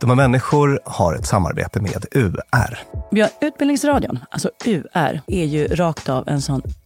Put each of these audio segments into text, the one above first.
De här människor har ett samarbete med UR. Ja, Utbildningsradion, alltså UR, är ju rakt av en sån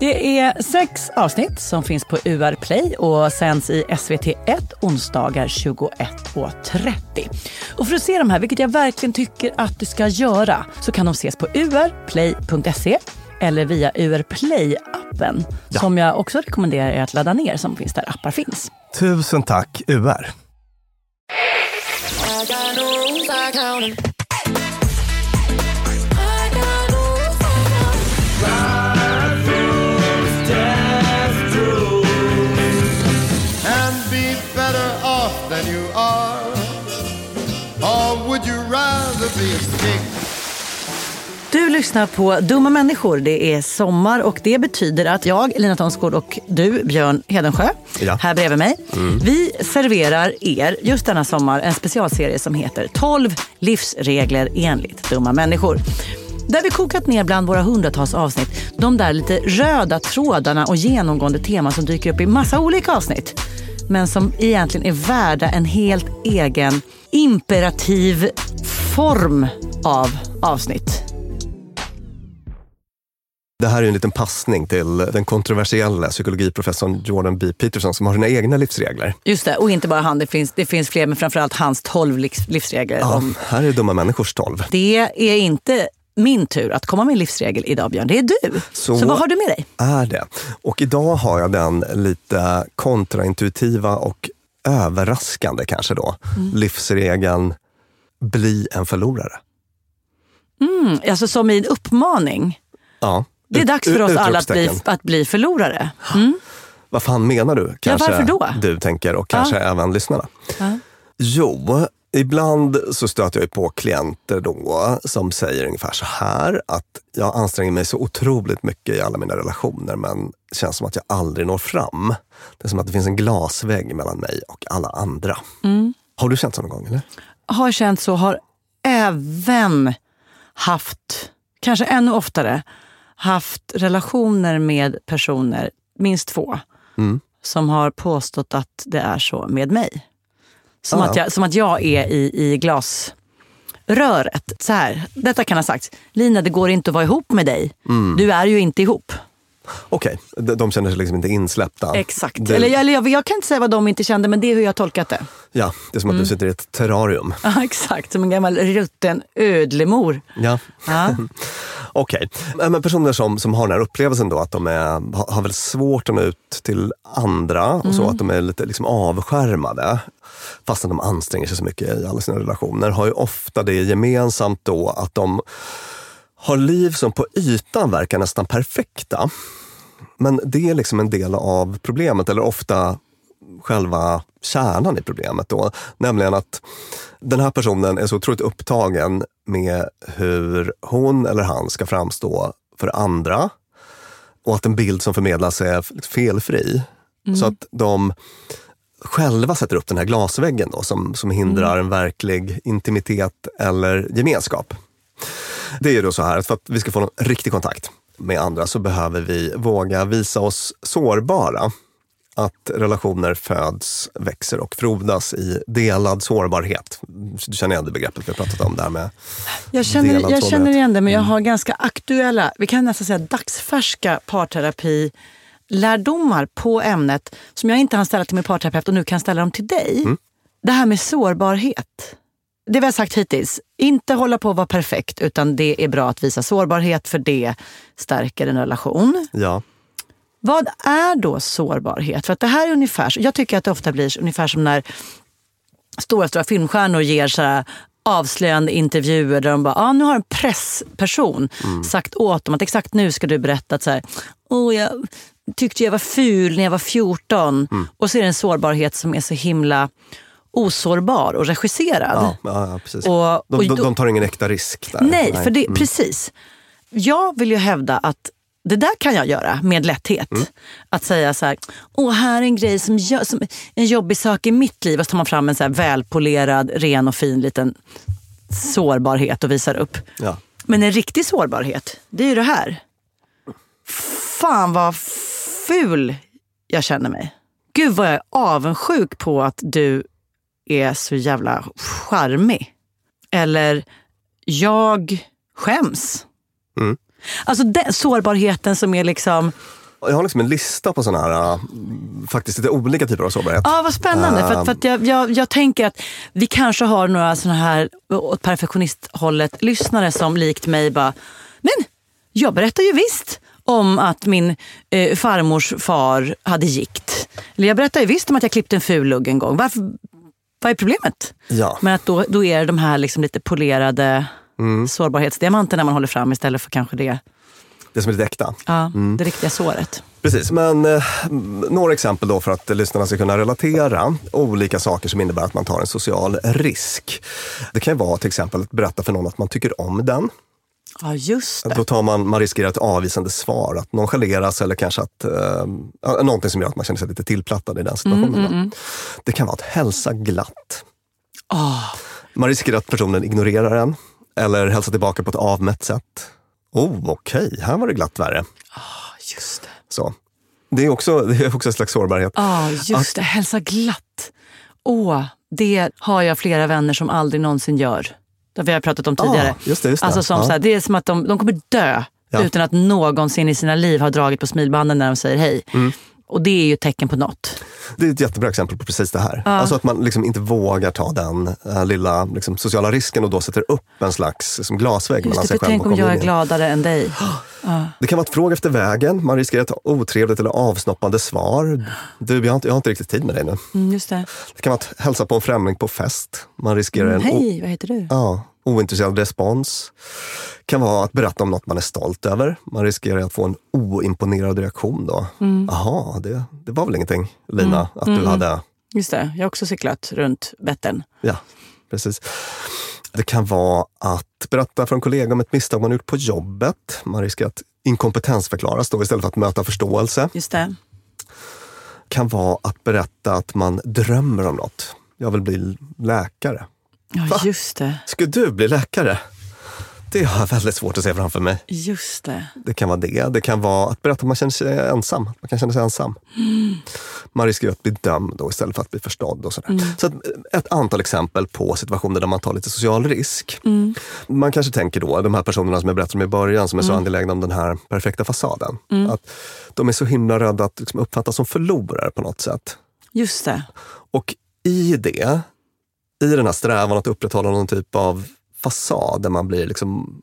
Det är sex avsnitt som finns på UR Play och sänds i SVT1 onsdagar 21.30. Och för att se de här, vilket jag verkligen tycker att du ska göra, så kan de ses på urplay.se eller via UR Play-appen ja. som jag också rekommenderar er att ladda ner som finns där appar finns. Tusen tack UR! Du lyssnar på Dumma människor. Det är sommar och det betyder att jag, Lina Thomsgård och du, Björn Hedensjö, ja. här bredvid mig. Mm. Vi serverar er just denna sommar en specialserie som heter 12 livsregler enligt dumma människor. Där vi kokat ner bland våra hundratals avsnitt de där lite röda trådarna och genomgående teman som dyker upp i massa olika avsnitt. Men som egentligen är värda en helt egen imperativ form av avsnitt. Det här är en liten passning till den kontroversiella psykologiprofessorn Jordan B. Peterson som har sina egna livsregler. Just det, och inte bara han. Det finns, det finns fler, men framförallt hans tolv livsregler. Ja, om... här är dumma människors tolv. Det är inte min tur att komma med en livsregel idag, Björn. Det är du. Så, Så vad har du med dig? är det. Och idag har jag den lite kontraintuitiva och överraskande kanske då. Mm. Livsregeln bli en förlorare. Mm, alltså som i en uppmaning? Ja. Det är dags för oss alla att bli, att bli förlorare. Mm. Vad fan menar du? Kanske ja, varför då? du tänker och kanske ja. även lyssnarna. Ja. Jo, ibland så stöter jag på klienter då som säger ungefär så här att jag anstränger mig så otroligt mycket i alla mina relationer men det känns som att jag aldrig når fram. Det är som att det finns en glasvägg mellan mig och alla andra. Mm. Har du känt så någon gång? eller? Har känt så, har även haft, kanske ännu oftare, haft relationer med personer, minst två, mm. som har påstått att det är så med mig. Som, ah. att, jag, som att jag är i, i glasröret. Så här, detta kan ha sagts. Lina, det går inte att vara ihop med dig. Mm. Du är ju inte ihop. Okej, okay. de känner sig liksom inte insläppta. Exakt. Det... Eller, eller jag, jag, kan inte säga vad de inte kände, men det är hur jag tolkat det. Ja, det är som att mm. du sitter i ett terrarium. Ja, exakt. Som en gammal rutten ödlemor. Ja. ja. Okej, okay. men personer som, som har den här upplevelsen då att de är, har väldigt svårt att nå ut till andra och så, mm. att de är lite liksom avskärmade fastän de anstränger sig så mycket i alla sina relationer, har ju ofta det gemensamt då att de har liv som på ytan verkar nästan perfekta. Men det är liksom en del av problemet, eller ofta själva kärnan i problemet. Då. Nämligen att den här personen är så otroligt upptagen med hur hon eller han ska framstå för andra och att en bild som förmedlas är felfri. Mm. Så att de själva sätter upp den här glasväggen då, som, som hindrar mm. en verklig intimitet eller gemenskap. Det är då så här att för att vi ska få en riktig kontakt med andra så behöver vi våga visa oss sårbara. Att relationer föds, växer och frodas i delad sårbarhet. Du känner igen det begreppet vi har pratat om där med Jag känner, jag känner igen det, men jag mm. har ganska aktuella, vi kan nästan säga dagsfärska parterapi lärdomar på ämnet som jag inte hann ställa till min parterapeut och nu kan ställa dem till dig. Mm. Det här med sårbarhet det vi har sagt hittills, inte hålla på att vara perfekt utan det är bra att visa sårbarhet för det stärker en relation. Ja. Vad är då sårbarhet? För att det här är ungefär, jag tycker att det ofta blir ungefär som när stora, stora filmstjärnor ger så här avslöjande intervjuer där de bara, ah, nu har en pressperson sagt åt dem att exakt nu ska du berätta att så här, oh, jag tyckte jag var ful när jag var 14. Och så är det en sårbarhet som är så himla osårbar och regisserad. Ja, ja, precis. Och- de, och de, de tar ingen äkta risk där. Nej, för det, Mm. precis. Jag vill ju hävda att det där kan jag göra med lätthet. Mm. Att säga så här, åh här är en grej som, gör, som en jobbig sak i mitt liv. Och så tar man fram en så här välpolerad, ren och fin liten sårbarhet och visar upp. Ja. Men en riktig sårbarhet, det är ju det här. Fan vad ful jag känner mig. Gud vad jag är avundsjuk på att du är så jävla charmig. Eller, jag skäms. Mm. Alltså den sårbarheten som är liksom, Jag har liksom en lista på sådana här, äh, faktiskt lite olika typer av sårbarhet. ja vad spännande. För, att, för att jag, jag, jag tänker att vi kanske har några sådana här åt perfektionisthållet lyssnare som likt mig bara, men jag berättar ju visst om att min eh, farmors far hade gikt. Eller jag berättar ju visst om att jag klippte en ful lugg en gång. Varför, vad är problemet? Ja. Men att då, då är det de här liksom lite polerade sårbarhetsdiamanterna man håller fram istället för kanske det, Det som är lite äkta. ja, det riktiga såret. Precis, men eh, några exempel då för att lyssnarna ska kunna relatera olika saker som innebär att man tar en social risk. Det kan ju vara till exempel att berätta för någon att man tycker om den. Ja, just det. Då tar man, man riskerar ett avvisande svar, att nonchaleras eller kanske att, eh, någonting som gör att man känner sig lite tillplattad i den situationen. då. Det kan vara att hälsa glatt. Ah, Man riskerar att personen ignorerar en eller hälsar tillbaka på ett avmätt sätt. Oh, okej, här var det glatt värre. just det. Så. Det är också, det är också en slags sårbarhet. Ja, just det. Hälsa glatt. Åh, det har jag flera vänner som aldrig någonsin gör. Det vi har pratat om tidigare. Ah, just det, just det. Alltså som Ja. så här, det är som att de, de kommer dö Ja. utan att någonsin i sina liv ha dragit på smilbanden när de säger hej. Mm. Och det är ju ett tecken på något. Det är ett jättebra exempel på precis det här. Alltså att man liksom inte vågar ta den eh, lilla liksom, sociala risken och då sätter upp en slags liksom, glasvägg mellan det, sig själv tänk och om jag är gladare än dig. Det kan vara ett fråga efter vägen, man riskerar ett otrevligt eller avsnoppande svar. Du, jag har inte, jag har inte riktigt tid med dig nu. Mm, just det. Det kan vara att hälsa på en främling på fest. Man riskerar en o- Hej, vad heter du? ja, ointresserad respons. Kan vara att berätta om något man är stolt över. Man riskerar att få en oimponerad reaktion då. Mm. Jaha, det, det var väl ingenting Lina, att du hade Just det, jag har också cyklat runt Vättern. Ja, precis. Det kan vara att berätta för en kollega om ett misstag man gjort på jobbet. Man riskerar att inkompetensförklaras då istället för att möta förståelse. Just det. kan vara att berätta att man drömmer om något. Jag vill bli läkare. Ja, just det. Ska du bli läkare? Det har jag väldigt svårt att se framför mig. Just det. Det kan vara det. Det kan vara att berätta att man känner sig ensam. Man kan känna sig ensam. Man riskerar att bli dömd då istället för att bli förstådd. Och sådär. Så att, ett antal exempel på situationer där man tar lite social risk. Man kanske tänker då, de här personerna som jag berättade om i början, som är så angelägna om den här perfekta fasaden. Att de är så himla rädda att liksom uppfattas som förlorare på något sätt. Just det. Och i det, i den här strävan att upprätthålla någon typ av fasad där man blir liksom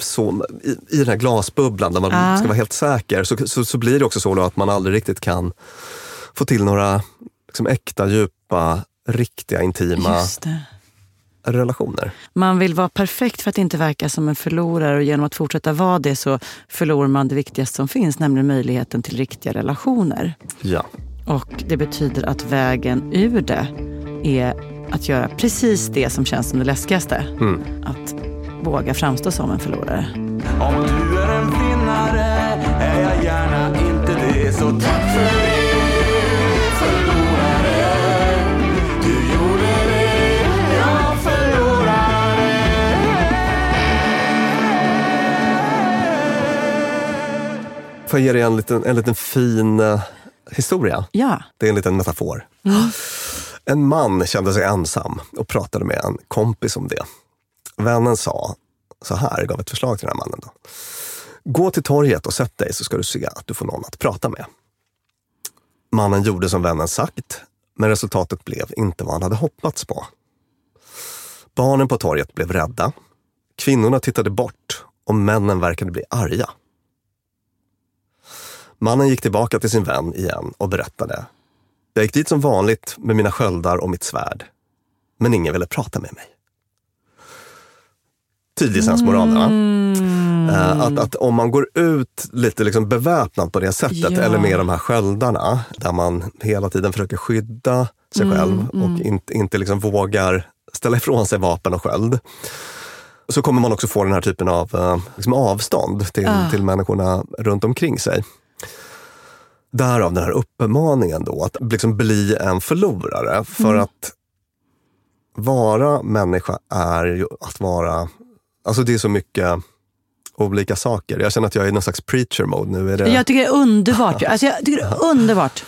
så, i, i den här glasbubblan där man Ja. ska vara helt säker, så, så, så blir det också så att man aldrig riktigt kan få till några liksom äkta, djupa, riktiga, intima relationer. Man vill vara perfekt för att inte verka som en förlorare och genom att fortsätta vara det så förlorar man det viktigaste som finns, nämligen möjligheten till riktiga relationer. Ja. Och det betyder att vägen ur det är att göra precis det som känns som det läskigaste. Mm. Att våga framstå som en förlorare. Om du är en vinnare är jag gärna inte det Så tack för det förlorare Du gjorde det, jag förlorare Får jag ge dig en liten, en liten fin eh, historia? Ja. Det är en liten metafor. En man kände sig ensam och pratade med en kompis om det. Vännen sa så här, gav ett förslag till den här mannen. Då. Gå till torget och sätt dig så ska du se att du får någon att prata med. Mannen gjorde som vännen sagt, men resultatet blev inte vad han hade hoppats på. Barnen på torget blev rädda. Kvinnorna tittade bort och männen verkade bli arga. Mannen gick tillbaka till sin vän igen och berättade. Jag gick dit som vanligt med mina sköldar och mitt svärd. Men ingen ville prata med mig. Tydlig sensmoral va? Eh, Att, att om man går ut lite liksom beväpnad på det sättet, Ja. eller med de här sköldarna, där man hela tiden försöker skydda sig själv och inte, inte liksom vågar ställa ifrån sig vapen och sköld. Så kommer man också få den här typen av eh, liksom avstånd till, till människorna runt omkring sig. Därav den här uppmaningen då, att liksom bli en förlorare. För att vara människa är ju att vara, alltså det är så mycket olika saker. Jag känner att jag är i någon slags preacher mode nu. Är det, Jag tycker det är underbart. Alltså, jag tycker det är underbart.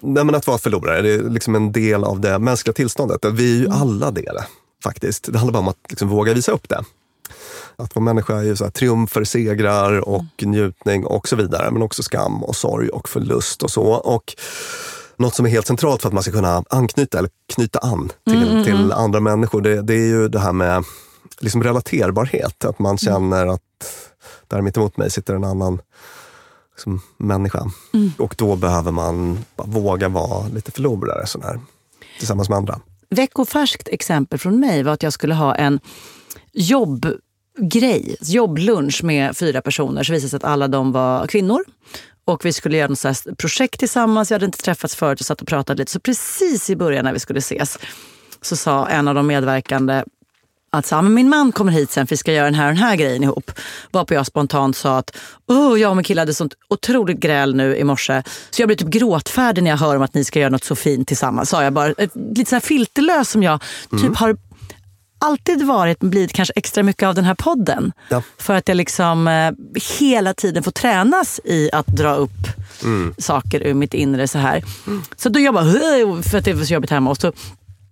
Nej, men att vara förlorare, det är liksom en del av det mänskliga tillståndet. Vi är ju alla det faktiskt. Det handlar bara om att liksom våga visa upp det. Att vara människa är ju så här, triumfer, segrar och njutning och så vidare. Men också skam och sorg och förlust och så. Och något som är helt centralt för att man ska kunna anknyta eller knyta an till, till andra människor, det, det är ju det här med liksom relaterbarhet. Att man känner att där mitt emot mig sitter en annan liksom, människa. Och då behöver man våga vara lite förlorare sån här, tillsammans med andra. Veckofärskt exempel från mig var att jag skulle ha en jobbgrej, jobblunch med fyra personer. Så visade det sig att alla de var kvinnor. Och vi skulle göra något projekt tillsammans. Jag hade inte träffats förut och satt och pratade lite. Så precis i början när vi skulle ses så sa en av de medverkande att så, min man kommer hit sen för vi ska göra den här och den här grejen ihop. Varpå jag spontant sa att oh, jag och min kille hade sånt otroligt gräl nu i morse. Så jag blir typ gråtfärdig när jag hör om att ni ska göra något så fint tillsammans. Sa jag bara. Ett- Lite så här filterlös som jag typ har alltid varit, blivit kanske extra mycket av den här podden. Ja. För att jag liksom eh, hela tiden får tränas i att dra upp saker ur mitt inre så här. Så då jag bara, för att det var så jobbigt hemma. Och så,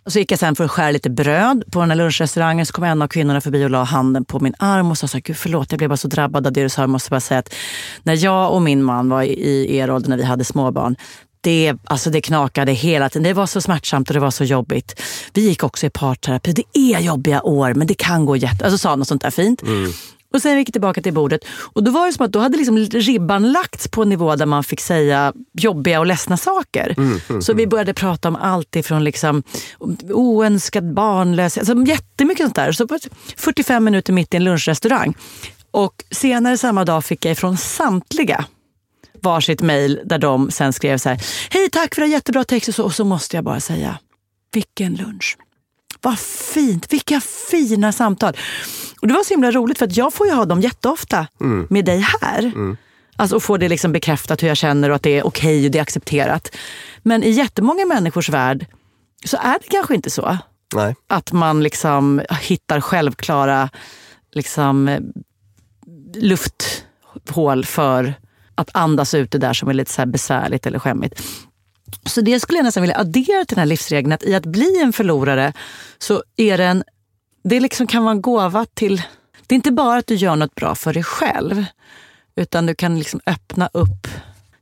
och så gick jag sen för att skära lite bröd på den här lunchrestaurangen. Så kom en av kvinnorna förbi och la handen på min arm och sa så här, Gud förlåt jag blev bara så drabbad av det du sa. Jag måste bara säga att när jag och min man var i, i er ålder när vi hade småbarn. Det, alltså det knakade hela tiden. Det var så smärtsamt och det var så jobbigt. Vi gick också i parterapi. Det är jobbiga år men det kan gå jätte... Alltså sa något sånt där fint. Och sen gick jag tillbaka till bordet och då var det som att då hade liksom ribban lagts på en nivå där man fick säga jobbiga och ledsna saker. så vi började prata om allt ifrån liksom oönskad barnlöshet, alltså jättemycket sånt där. Så på 45 minuter mitt i en lunchrestaurang. Och senare samma dag fick jag ifrån samtliga varsitt mejl där de sen skrev så här. Hej tack för en jättebra text och så, och så måste jag bara säga, vilken lunch. Vad fint, vilka fina samtal. Och Det var så himla roligt för att jag får ju ha dem jätteofta med dig här. Alltså och få det liksom bekräftat hur jag känner och att det är okej och det är accepterat. Men i jättemånga människors värld så är det kanske inte så. Nej. Att man liksom hittar självklara liksom, eh, lufthål för att andas ut det där som är lite så besvärligt eller skämmigt. Så det skulle jag nästan vilja addera till den här livsregeln. Att i att bli en förlorare så är det en, det liksom kan vara en gåva till... Det är inte bara att du gör något bra för dig själv. Utan du kan liksom öppna upp.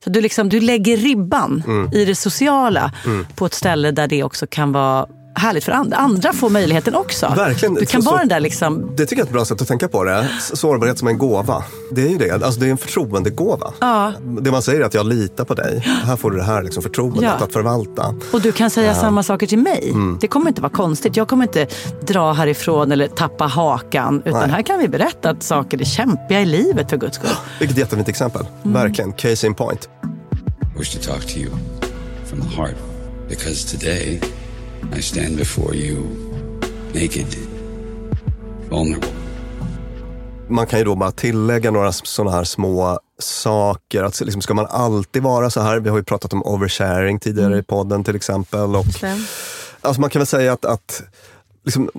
Så du, liksom, du lägger ribban i det sociala på ett ställe där det också kan vara härligt för andra. Andra får möjligheten också. Verkligen. Du kan Så- vara så- den där liksom... Det tycker jag är ett bra sätt att tänka på det. Sårbarhet som en gåva. Det är ju det. Alltså det är en förtroendegåva. Ja. Det man säger är att jag litar på dig. Här får du det här liksom förtroendet Ja. att förvalta. Och du kan säga samma saker till mig. Det kommer inte vara konstigt. Jag kommer inte dra härifrån eller tappa hakan. Utan Nej. här kan vi berätta att saker är kämpiga i livet för guds skull. Vilket jättefint exempel. Verkligen. Case in point. wish to talk to you from the heart because today I stand before you naked, vulnerable. Man kan ju då bara tillägga några sådana här små saker. Att liksom, ska man alltid vara så här? Vi har ju pratat om oversharing tidigare i podden till exempel. Och, alltså man kan väl säga att, att liksom,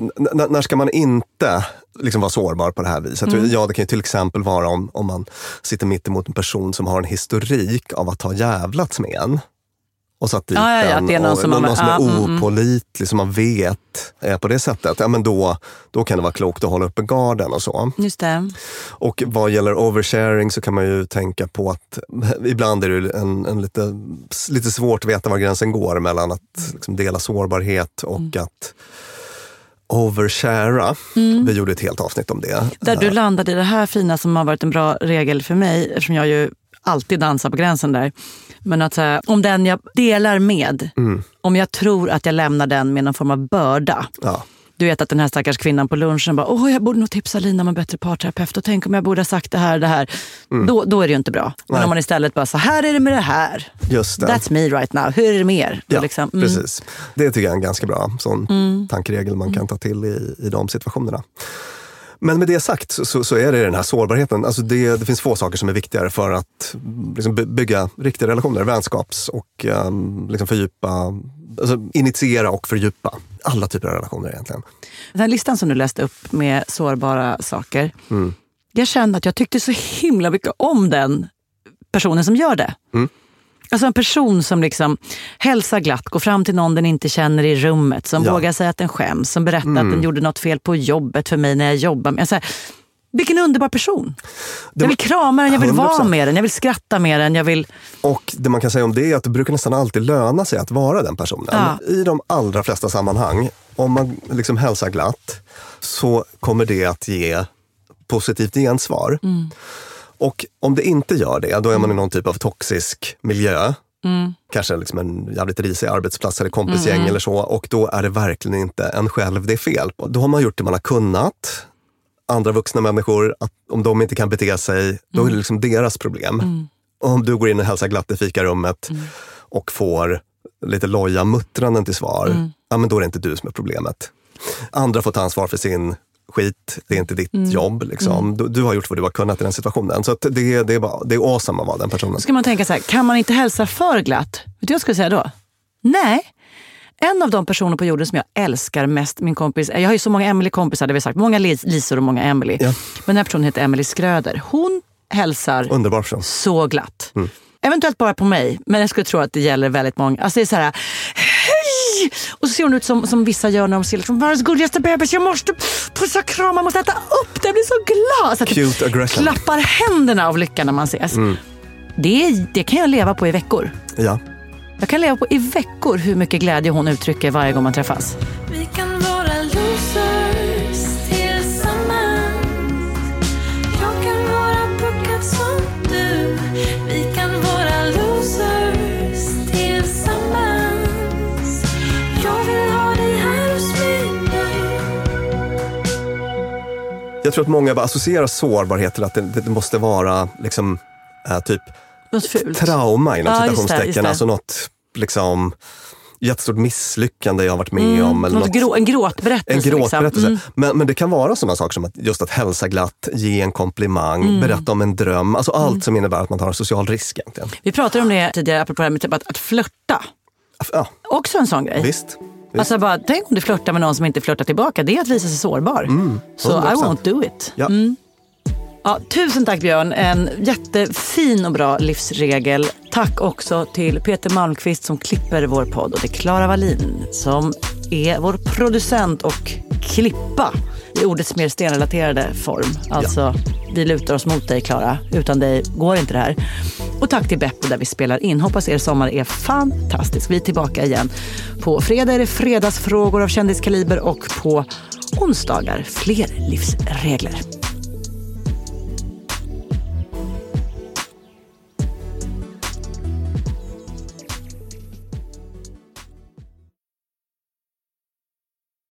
när ska man inte liksom vara sårbar på det här viset? Mm. Ja, det kan ju till exempel vara om, om man sitter mitt emot en person som har en historik av att ha jävlats med en. Och satt dit Ja, ja, ja, en att det är någon och, som man- någon som är mm, mm. opålitlig, som man vet är på det sättet. Ja, men då, då kan det vara klokt att hålla uppe garden och så. Just det. Och vad gäller oversharing så kan man ju tänka på att ibland är det en, en lite, lite svårt att veta var gränsen går mellan att liksom dela sårbarhet och att overshara. Vi gjorde ett helt avsnitt om det. Mm. Där du landade i det här fina som har varit en bra regel för mig, eftersom jag ju alltid dansar på gränsen där. Men att säga, om den jag delar med, om jag tror att jag lämnar den med någon form av börda. Ja. Du vet att den här stackars kvinnan på lunchen bara, åh jag borde nog tipsa Lina om en bättre parterapeut och tänk om jag borde ha sagt det här det här. Då, då är det ju inte bra. Men Nej. om man istället bara, så här är det med det här. Just det. That's me right now. Hur är det mer? Då Ja, liksom, mm. precis. Det tycker jag är en ganska bra sån tankeregel man kan ta till i, i de situationerna. Men med det sagt så, så, är det den här sårbarheten. Alltså det, det finns få saker som är viktigare för att liksom by- bygga riktiga relationer, vänskaps och um, liksom fördjupa, alltså initiera och fördjupa alla typer av relationer egentligen. Den här listan som du läste upp med sårbara saker. Mm. Jag kände att jag tyckte så himla mycket om den personen som gör det. Mm. Alltså en person som liksom hälsar glatt, går fram till någon den inte känner i rummet, som Ja. Mm. vågar säga att den skäms, som berättar att den gjorde något fel på jobbet för mig när jag jobbar med. Alltså, vilken underbar person! Jag vill krama den, jag vill vara 100%. med den, jag vill skratta med den. Jag vill... Och det man kan säga om det är att det brukar nästan alltid löna sig att vara den personen. Ja. I de allra flesta sammanhang, om man liksom hälsar glatt, så kommer det att ge positivt gensvar. Och om det inte gör det, då är man i någon typ av toxisk miljö. Kanske liksom en jävligt risig arbetsplats eller kompisgäng eller så. Och då är det verkligen inte en själv det är fel på. Då har man gjort det man har kunnat. Andra vuxna människor, att om de inte kan bete sig, då är det liksom deras problem. Och om du går in och hälsar glatt i fikarummet och får lite loja muttranden till svar, ja, men då är det inte du som är problemet. Andra får ta ansvar för sin skit, det är inte ditt jobb. Liksom. Du, du har gjort vad du har kunnat i den situationen. Så det, det, är bara, det är awesome att vara den personen. Ska man tänka så här, kan man inte hälsa för glatt? Vet du vad jag skulle säga då? Nej. En av de personer på jorden som jag älskar mest, min kompis, jag har ju så många Emily-kompisar, det har vi sagt, många Lis- Lisor och många Emily. Ja. Men den här personen heter Emily Skröder. Hon hälsar Underbar person. så glatt. Mm. Eventuellt bara på mig, men jag skulle tro att det gäller väldigt många. Alltså det är så här, hej! Och så ser hon ut som, som vissa gör när de ser liksom, världens gulligaste bebis, jag måste pussa och krama, jag måste äta upp det, jag blir så glad. Så Cute aggression. Mm. klappar händerna av lycka när man ses. Det, det kan jag leva på i veckor. Ja. Jag kan leva på i veckor hur mycket glädje hon uttrycker varje gång man träffas. Jag tror att många bara associerar sårbarhet till att det, det måste vara liksom, äh, typ Något fult. trauma inom Ja, citationstecken. Alltså något liksom, jättestort misslyckande jag har varit med om. Eller Något något, grå, en gråtberättelse. en gråtberättelse. Liksom. Men, men det kan vara sådana saker som att just att hälsa glatt, ge en komplimang, Mm. berätta om en dröm. Alltså allt som innebär att man tar en social risk egentligen. Vi pratade om det tidigare, apropå det här med typ att, att flörta. Ja, Också en sån grej. visst. Alltså bara, tänk om du flörtar med någon som inte flörtar tillbaka. Det är att visa sig sårbar. Så I 100%. won't do it. Ja. Ja, tusen tack Björn. En jättefin och bra livsregel. Tack också till Peter Malmqvist som klipper vår podd och till Klara Wallin som är vår producent och klippa i ordets mer stenrelaterade form. Alltså, vi lutar oss mot dig Klara. Utan dig går inte det här. Och tack till Beppo där vi spelar in. Hoppas er sommar är fantastisk. Vi är tillbaka igen. På fredag är det fredagsfrågor av kändiskaliber och på onsdagar fler livsregler.